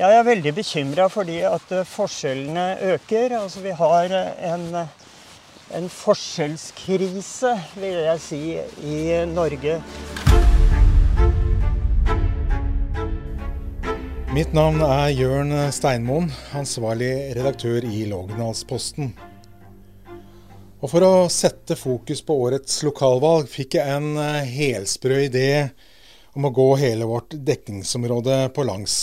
Jeg er veldig bekymra fordi at eh, forskjellene øker. Altså vi har eh, en, en forskjellskrise, vil jeg si, i Norge. Mitt navn er Jørn Steinmoen, ansvarlig redaktør i Lågendalsposten. Og For å sette fokus på årets lokalvalg fikk jeg en eh, helsprø idé om å gå hele vårt dekningsområde på langs.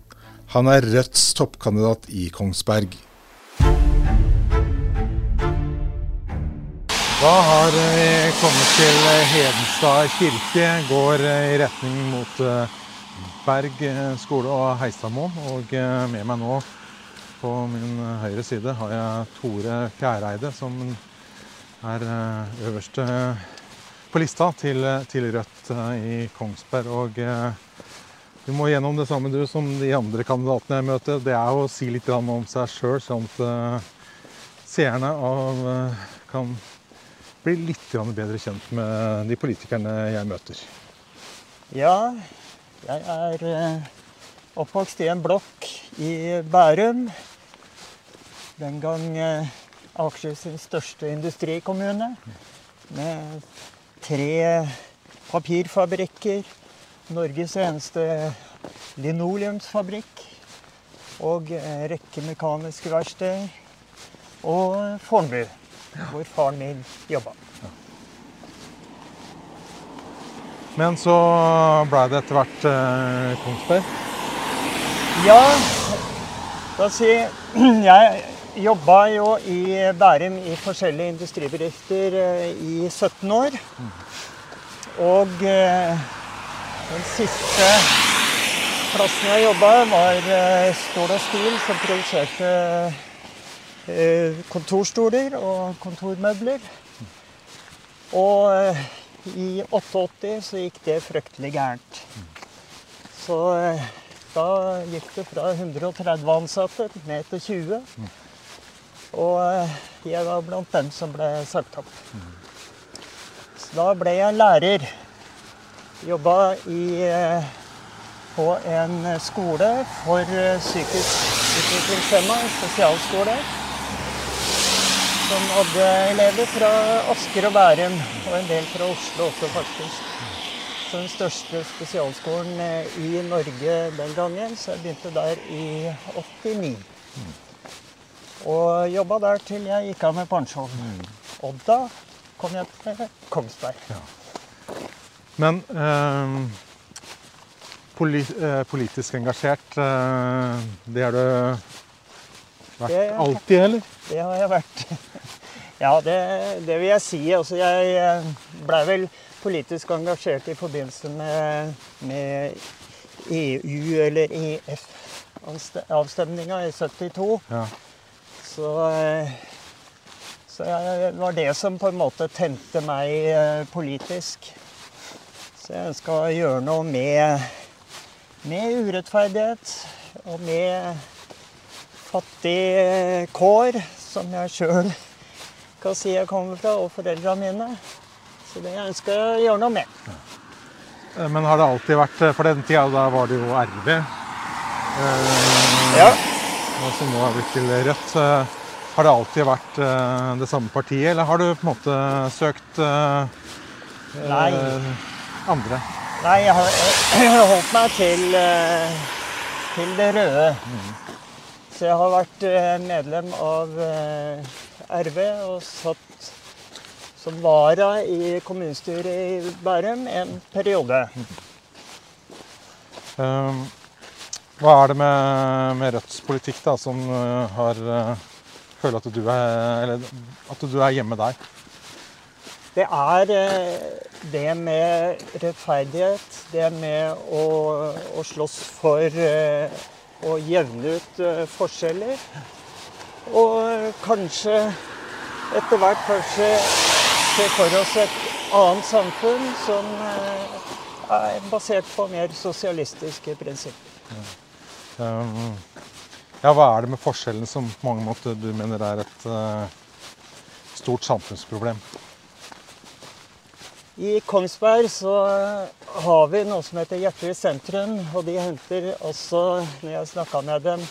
Han er Rødts toppkandidat i Kongsberg. Da har vi kommet til Hedenstad kirke. Går i retning mot eh, Berg skole og Heistadmoen. Og eh, med meg nå på min høyre side har jeg Tore Fjæreide, som er øverst på lista til, til Rødt i Kongsberg. Og du må gjennom det samme du som de andre kandidatene jeg møter. Det er å si litt om seg sjøl, sånn at seerne av, kan bli litt bedre kjent med de politikerne jeg møter. Ja, jeg er oppvokst i en blokk i Bærum. Den gang Akershus' største industrikommune. Med tre papirfabrikker, Norges eneste linoleumsfabrikk og rekke mekaniske verksteder. Og Fornebu, hvor faren min jobba. Men så blei det etter hvert eh, Kongsberg? Ja, da si Jeg jobba jo i Bærum i forskjellige industribedrifter i 17 år. Og eh, den siste plassen jeg jobba, var eh, Stål og Stil, som produserte eh, kontorstoler og kontormøbler. Og eh, i 88 så gikk det fryktelig gærent. Så da gikk det fra 130 ansatte ned til 20. Og jeg var blant dem som ble sagt opp. Så da ble jeg lærer. Jobba i, eh, på en skole for psykisk utviklingshemma, en spesialskole. Som hadde elever fra Asker og Bærum, og en del fra Oslo også, faktisk. Så den største spesialskolen i Norge den gangen. Så jeg begynte der i 89. Og jobba der til jeg gikk av med pensjon. Og da kom jeg til Kongsberg. Men eh, poli eh, politisk engasjert, eh, det har du vært Det- alltid, eller? Det har jeg vært. Ja, det, det vil jeg si. Altså, jeg blei vel politisk engasjert i forbindelse med, med EU- eller EF-avstemninga i 72. Ja. Så, eh, så det var det som på en måte tente meg eh, politisk. Så jeg skal gjøre noe med, med urettferdighet og med fattige kår, som jeg sjøl kan si jeg kommer fra, og foreldra mine. Så det ønsker jeg å gjøre noe med. Eh, Men har det alltid vært eh, For den tida da var det jo RV, eh, Ja. og som nå er blitt til Rødt. Eh, Har det alltid vært eh, det samme partiet, eller har du på en måte søkt eh, Nei. Andre? Nei, jeg har, jeg har holdt meg til, eh, til det røde. Så jeg har vært eh, medlem av eh, RV og satt som vara i kommunestyret i Bærum en periode. Mm. Hva er det med, med Rødts politikk da, som har føler at du er, eller, at du er hjemme der? Det er eh, det med rettferdighet, det med å, å slåss for eh, å jevne ut eh, forskjeller. Og kanskje etter hvert kanskje se for oss et annet samfunn som er basert på mer sosialistiske prinsipper. Um, ja, hva er det med forskjellen som på mange måter du mener er et uh, stort samfunnsproblem? I Kongsberg så har vi noe som heter Hjertelig sentrum. Og de henter også, når jeg snakka med dem,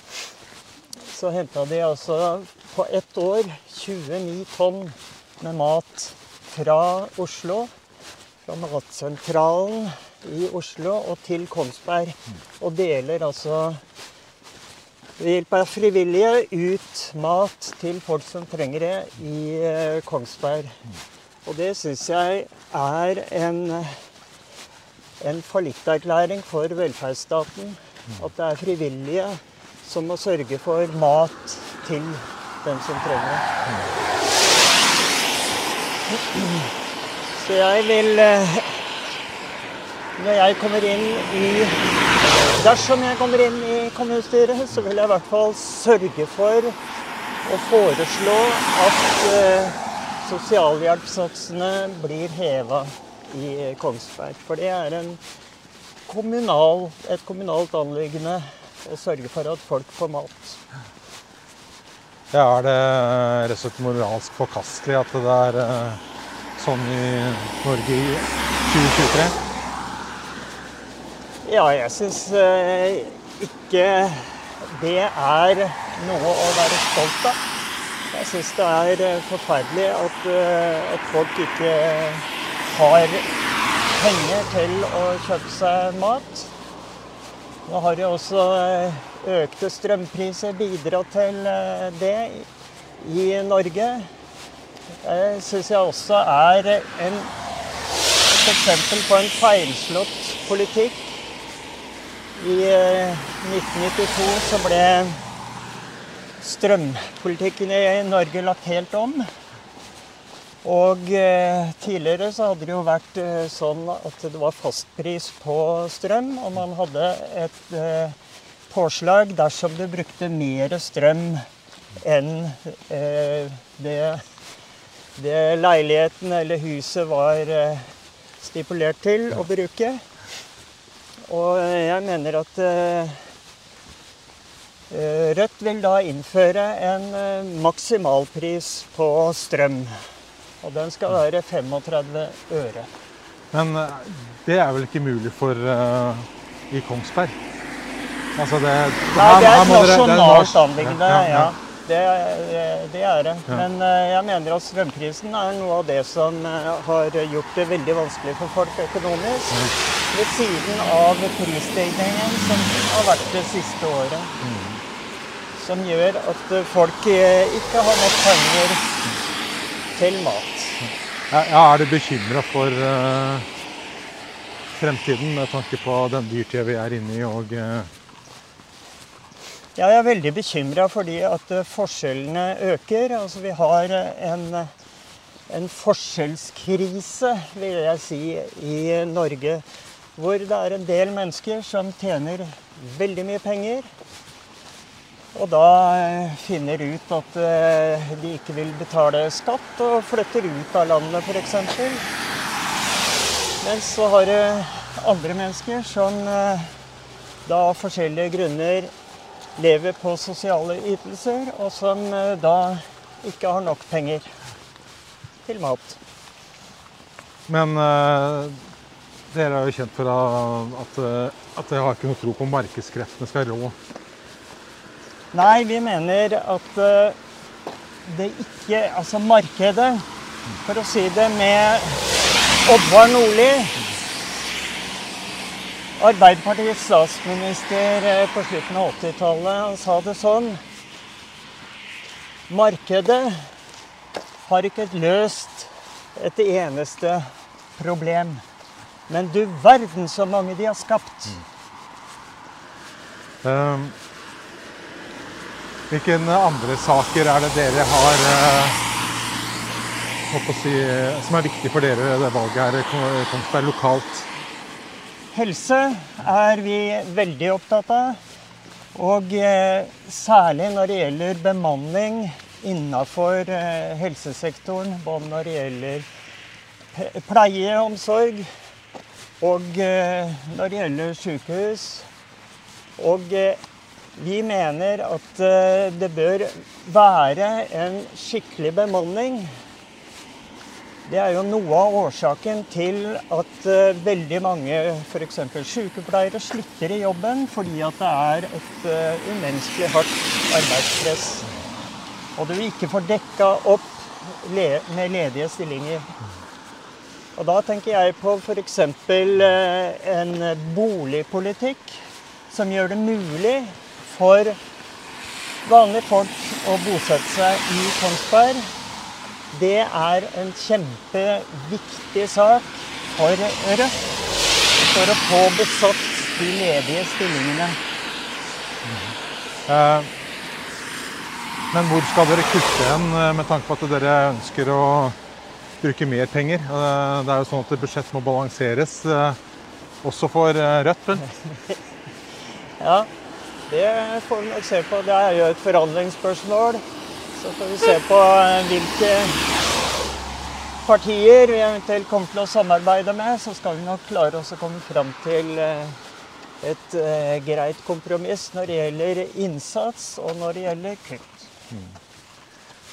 så henta de altså på ett år 29 tonn med mat fra Oslo. Fra Matsentralen i Oslo og til Kongsberg. Og deler altså ved hjelp av frivillige ut mat til folk som trenger det i eh, Kongsberg. Og det syns jeg er en, en fallitterklæring for velferdsstaten. At det er frivillige som må sørge for mat til den som trenger det. Så jeg vil eh, Når jeg kommer inn i Dersom jeg kommer inn i kommunestyret, så vil jeg i hvert fall sørge for å foreslå at eh, sosialhjelpssatsene blir heva i Kongsberg. For det er en kommunal, et kommunalt anliggende å sørge for at folk får mat. Ja, er det rett og slett moralsk forkastelig at det er uh, sånn i Norge i 2023? Ja, jeg syns uh, ikke det er noe å være stolt av. Jeg syns det er uh, forferdelig at, at folk ikke har penger til å kjøpe seg mat. Nå har jo også økte strømpriser bidratt til det i Norge. Det syns jeg også er en, et eksempel på en feilslått politikk. I 1992 så ble strømpolitikken i Norge lagt helt om. Og eh, tidligere så hadde det jo vært eh, sånn at det var fastpris på strøm, og man hadde et eh, påslag dersom du brukte mer strøm enn eh, det, det, leiligheten eller huset var eh, stipulert til å bruke. Og jeg mener at eh, Rødt vil da innføre en maksimalpris på strøm. Og den skal være 35 øre. Men det er vel ikke mulig for uh, i Kongsberg? Altså det, Nei, det er et nasjonalt anliggende. Ja, ja. Det, det, er det. Men jeg mener at strømprisen er noe av det som har gjort det veldig vanskelig for folk økonomisk. Ved siden av prisstigningen som har vært det siste året. Som gjør at folk ikke har nok penger til mat. Ja, er du bekymra for uh, fremtiden med tanke på den dyrtida vi er inne i og uh... Ja, jeg er veldig bekymra fordi at forskjellene øker. Altså vi har en, en forskjellskrise, vil jeg si, i Norge. Hvor det er en del mennesker som tjener veldig mye penger og da eh, finner ut at eh, de ikke vil betale skatt og flytter ut av landet f.eks. Men så har du andre mennesker som eh, da av forskjellige grunner lever på sosiale ytelser, og som da ikke har nok penger til mat. Men uh, dere er jo kjent for at, at dere har ikke noe tro på markedskreftene skal rå Nei, vi mener at eh, det ikke Altså markedet, for å si det med Oddvar Nordli Arbeiderpartiets statsminister eh, på slutten av 80-tallet han sa det sånn Markedet har ikke løst et eneste problem. Men du verden så mange de har skapt. Mm. Um, hvilke andre saker er det dere har eh, si, som er viktig for dere det valget her Kongsberg lokalt? Helse er vi veldig opptatt av. Og eh, særlig når det gjelder bemanning innafor eh, helsesektoren, både når det gjelder pleie og omsorg, og eh, når det gjelder sykehus. Og eh, vi mener at eh, det bør være en skikkelig bemanning. Det er jo noe av årsaken til at eh, veldig mange f.eks. sykepleiere slutter i jobben fordi at det er et eh, umenneskelig hardt arbeidspress. Og du ikke får dekka opp med ledige stillinger. Og da tenker jeg på f.eks. En boligpolitikk som gjør det mulig for vanlige folk å bosette seg i Kongsberg. Det er en kjempeviktig sak for Rødt for å få besatt de ledige stillingene. Eh, Men hvor skal dere kutte hen, eh, med tanke på at dere ønsker å bruke mer penger? Eh, Det er jo sånn at budsjett må balanseres, eh, også for eh, Rødt. Ja, det får vi nok se på. Det er jo et forhandlingsspørsmål. Så får vi se på eh, hvilke partier vi eventuelt kommer til å samarbeide med. Så skal vi nok klare oss å komme fram til eh, et eh, greit kompromiss når det gjelder innsats og når det gjelder kutt.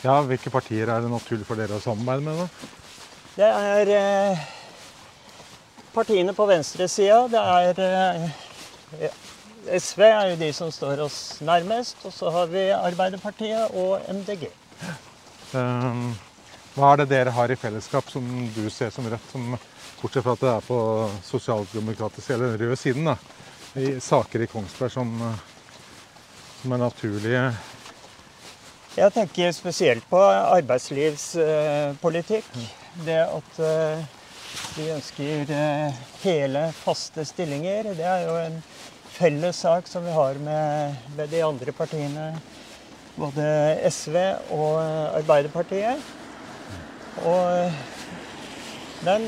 Ja, Hvilke partier er det naturlig for dere å samarbeide med? da? Det er eh, partiene på venstresida. Det er eh, SV er jo de som står oss nærmest. Og så har vi Arbeiderpartiet og MDG. Um, Hva er det dere har i fellesskap som du ser som Rødt, som, bortsett fra at det er på sosialdemokratisk eller den røde siden, da, i saker i Kongsberg som, som er naturlige? Jeg tenker spesielt på arbeidslivspolitikk. Det at eh, vi ønsker eh, hele, faste stillinger. Det er jo en felles sak som vi har med, med de andre partiene. Både SV og Arbeiderpartiet. Og den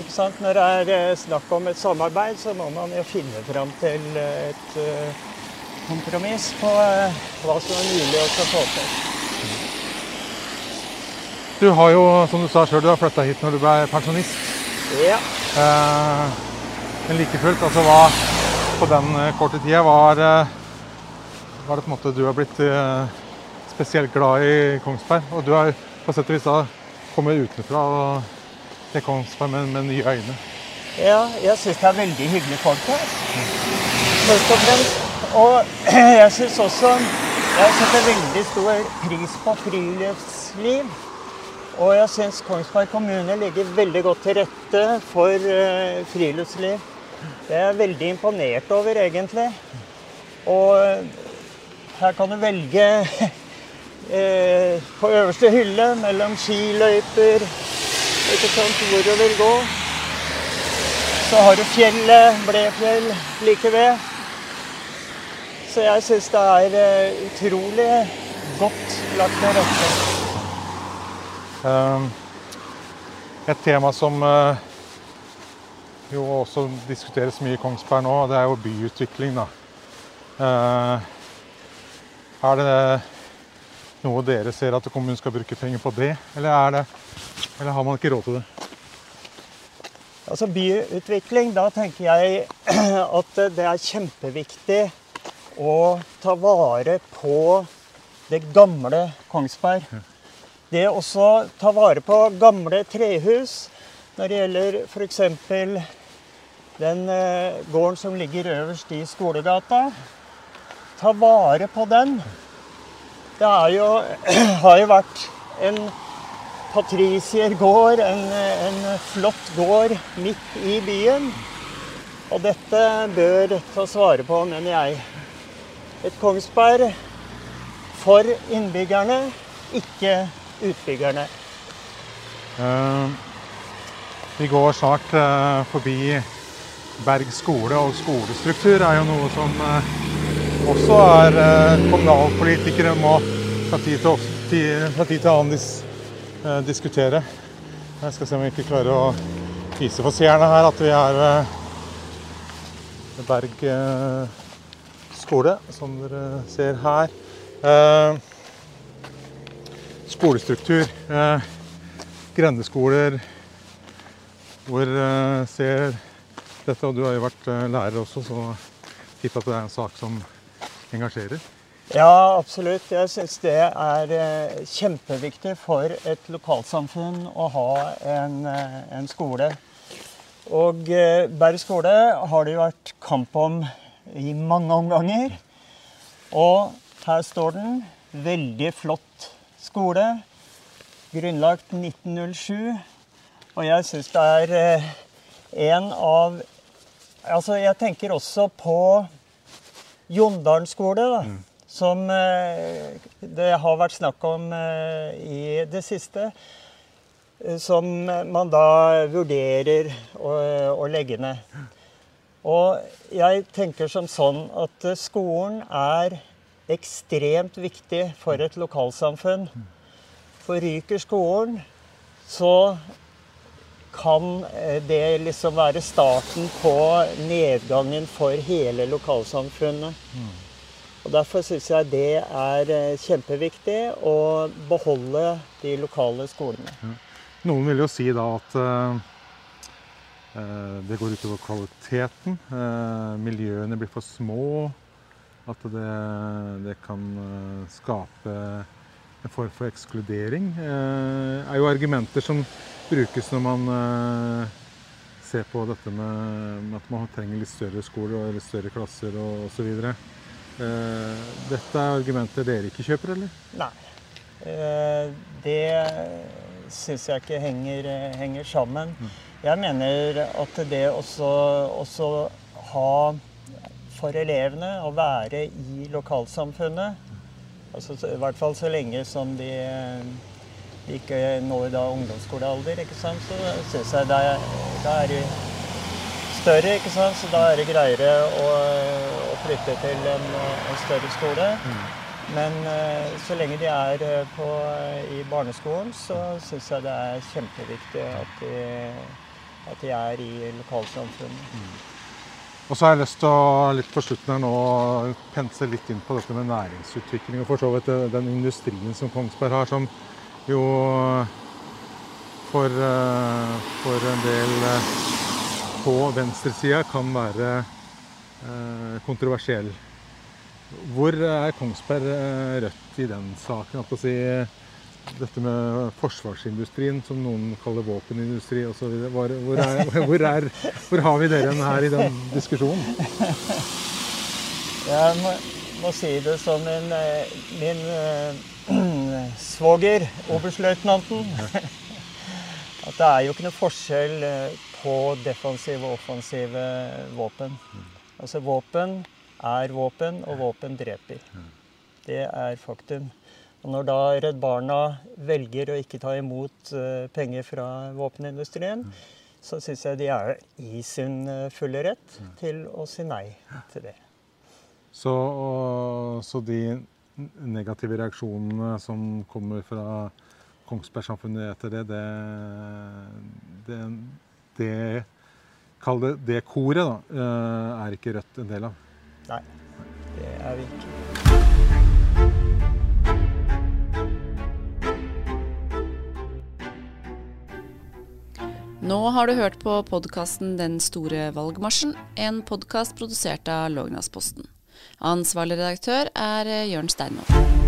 ikke sant? Når det er eh, snakk om et samarbeid, så må man jo finne fram til et eh, kompromiss på eh, hva som er mulig å få til. Du har jo, som du sa sjøl, du har flytta hit når du ble pensjonist. Ja. Eh, men like fullt, altså hva på den eh, korte tida var, eh, var det på en måte du har blitt eh, spesielt glad i Kongsberg? Og du har på sett og vis da kommet utenfra og til Kongsberg med, med nye øyne. Ja, jeg syns det er veldig hyggelige folk her. Først og fremst. Og jeg syns også Jeg setter veldig stor pris på friluftsliv. Og jeg syns Kongsberg kommune ligger veldig godt til rette for friluftsliv. Det er jeg veldig imponert over, egentlig. Og her kan du velge eh, på øverste hylle mellom skiløyper, ikke sant, hvor du vil gå. Så har du fjellet, Blefjell, like ved. Så jeg syns det er eh, utrolig godt lagt til rette. Eh, et tema som eh, jo også diskuteres mye i Kongsberg nå, det er jo byutvikling. da. Eh, er det noe dere ser at kommunen skal bruke penger på det, eller, er det, eller har man ikke råd til det? Altså byutvikling, da tenker jeg at det er kjempeviktig å ta vare på det gamle Kongsberg. Det å også ta vare på gamle trehus når det gjelder f.eks. den eh, gården som ligger øverst i Skolegata. Ta vare på den. Det jo, har jo vært en patriciergård, en, en flott gård midt i byen. Og dette bør tas vare på, mener jeg. Et Kongsberg for innbyggerne, ikke utbyggerne. Uh, vi går snart uh, forbi Berg skole, og skolestruktur er jo noe som eh, også er eh, kommunalpolitikere må fra tid til, fra tid til annen dis, eh, diskutere. Jeg skal se om vi ikke klarer å vise for seerne her at vi er ved Berg skole, som dere ser her. Skolestruktur. Grendeskoler. Hvor ser dette, og du har jo vært eh, lærer også, så tipper at det er en sak som engasjerer. Ja, absolutt. Jeg syns det er eh, kjempeviktig for et lokalsamfunn å ha en, eh, en skole. Og Berg skole har det jo vært kamp om i mange omganger. Og her står den. Veldig flott skole. Grunnlagt 1907. Og jeg syns det er en av Altså, jeg tenker også på Jondalen skole, da. Som eh, det har vært snakk om eh, i det siste. eh, Som man da vurderer å, å legge ned. Og jeg tenker som sånn at skolen er ekstremt viktig for et lokalsamfunn. For ryker skolen, så kan eh, det liksom være starten på nedgangen for hele lokalsamfunnet. Og Derfor syns jeg det er eh, kjempeviktig å beholde de lokale skolene. Noen vil jo si da at eh, det går utover kvaliteten. Uh, miljøene blir for små. At det, det kan skape en form for ekskludering. Uh, er jo argumenter som brukes når man eh, ser på dette med, at man trenger litt større skoler og større klasser og osv. Uh, dette er argumenter dere ikke kjøper, eller? Nei. Eh, Det syns jeg ikke henger, eh, henger sammen. Jeg mener at det også, også ha for elevene å være i lokalsamfunnet, altså i hvert fall så lenge som de ikke når da ungdomsskolealder, ikke sant, så syns jeg det er, da er større, ikke sant, så da er det greiere å, å flytte til en, en større skole. Men eh, så lenge de er eh, på, i barneskolen, så syns jeg det er kjempeviktig at de, at de er i lokalsamfunnet. Og så har jeg lyst til å litt på slutten her nå pense litt inn på dette med næringsutvikling. Og for så vidt den industrien som Kongsberg har, som jo for, eh, for en del eh, på venstresida kan være eh, kontroversiell. Hvor er Kongsberg rødt i den saken? At å si, dette med forsvarsindustrien, som noen kaller våpenindustri osv. Hvor, hvor, hvor, hvor har vi dere her i den diskusjonen? Jeg må, må si det som min, min svoger, oberstløytnanten. At det er jo ikke noe forskjell eh, på defensive og offensive våpen. Altså våpen er våpen, og våpen dreper. Det er faktum. Og når da Redd Barna velger å ikke ta imot eh, penger fra våpenindustrien, så syns jeg de er i sin eh, fulle rett til å si nei til det. Så, og, så de negative reaksjonene som kommer fra Kongsberg-samfunnet etter det, det, det, det Kall det det koret, da, eh, er ikke Rødt en del av. Nei, det er vi ikke. Nå har du hørt på podkasten Den store valgmarsjen, en podkast produsert av Lågnadsposten. Ansvarlig redaktør er Jørn Steinmoen.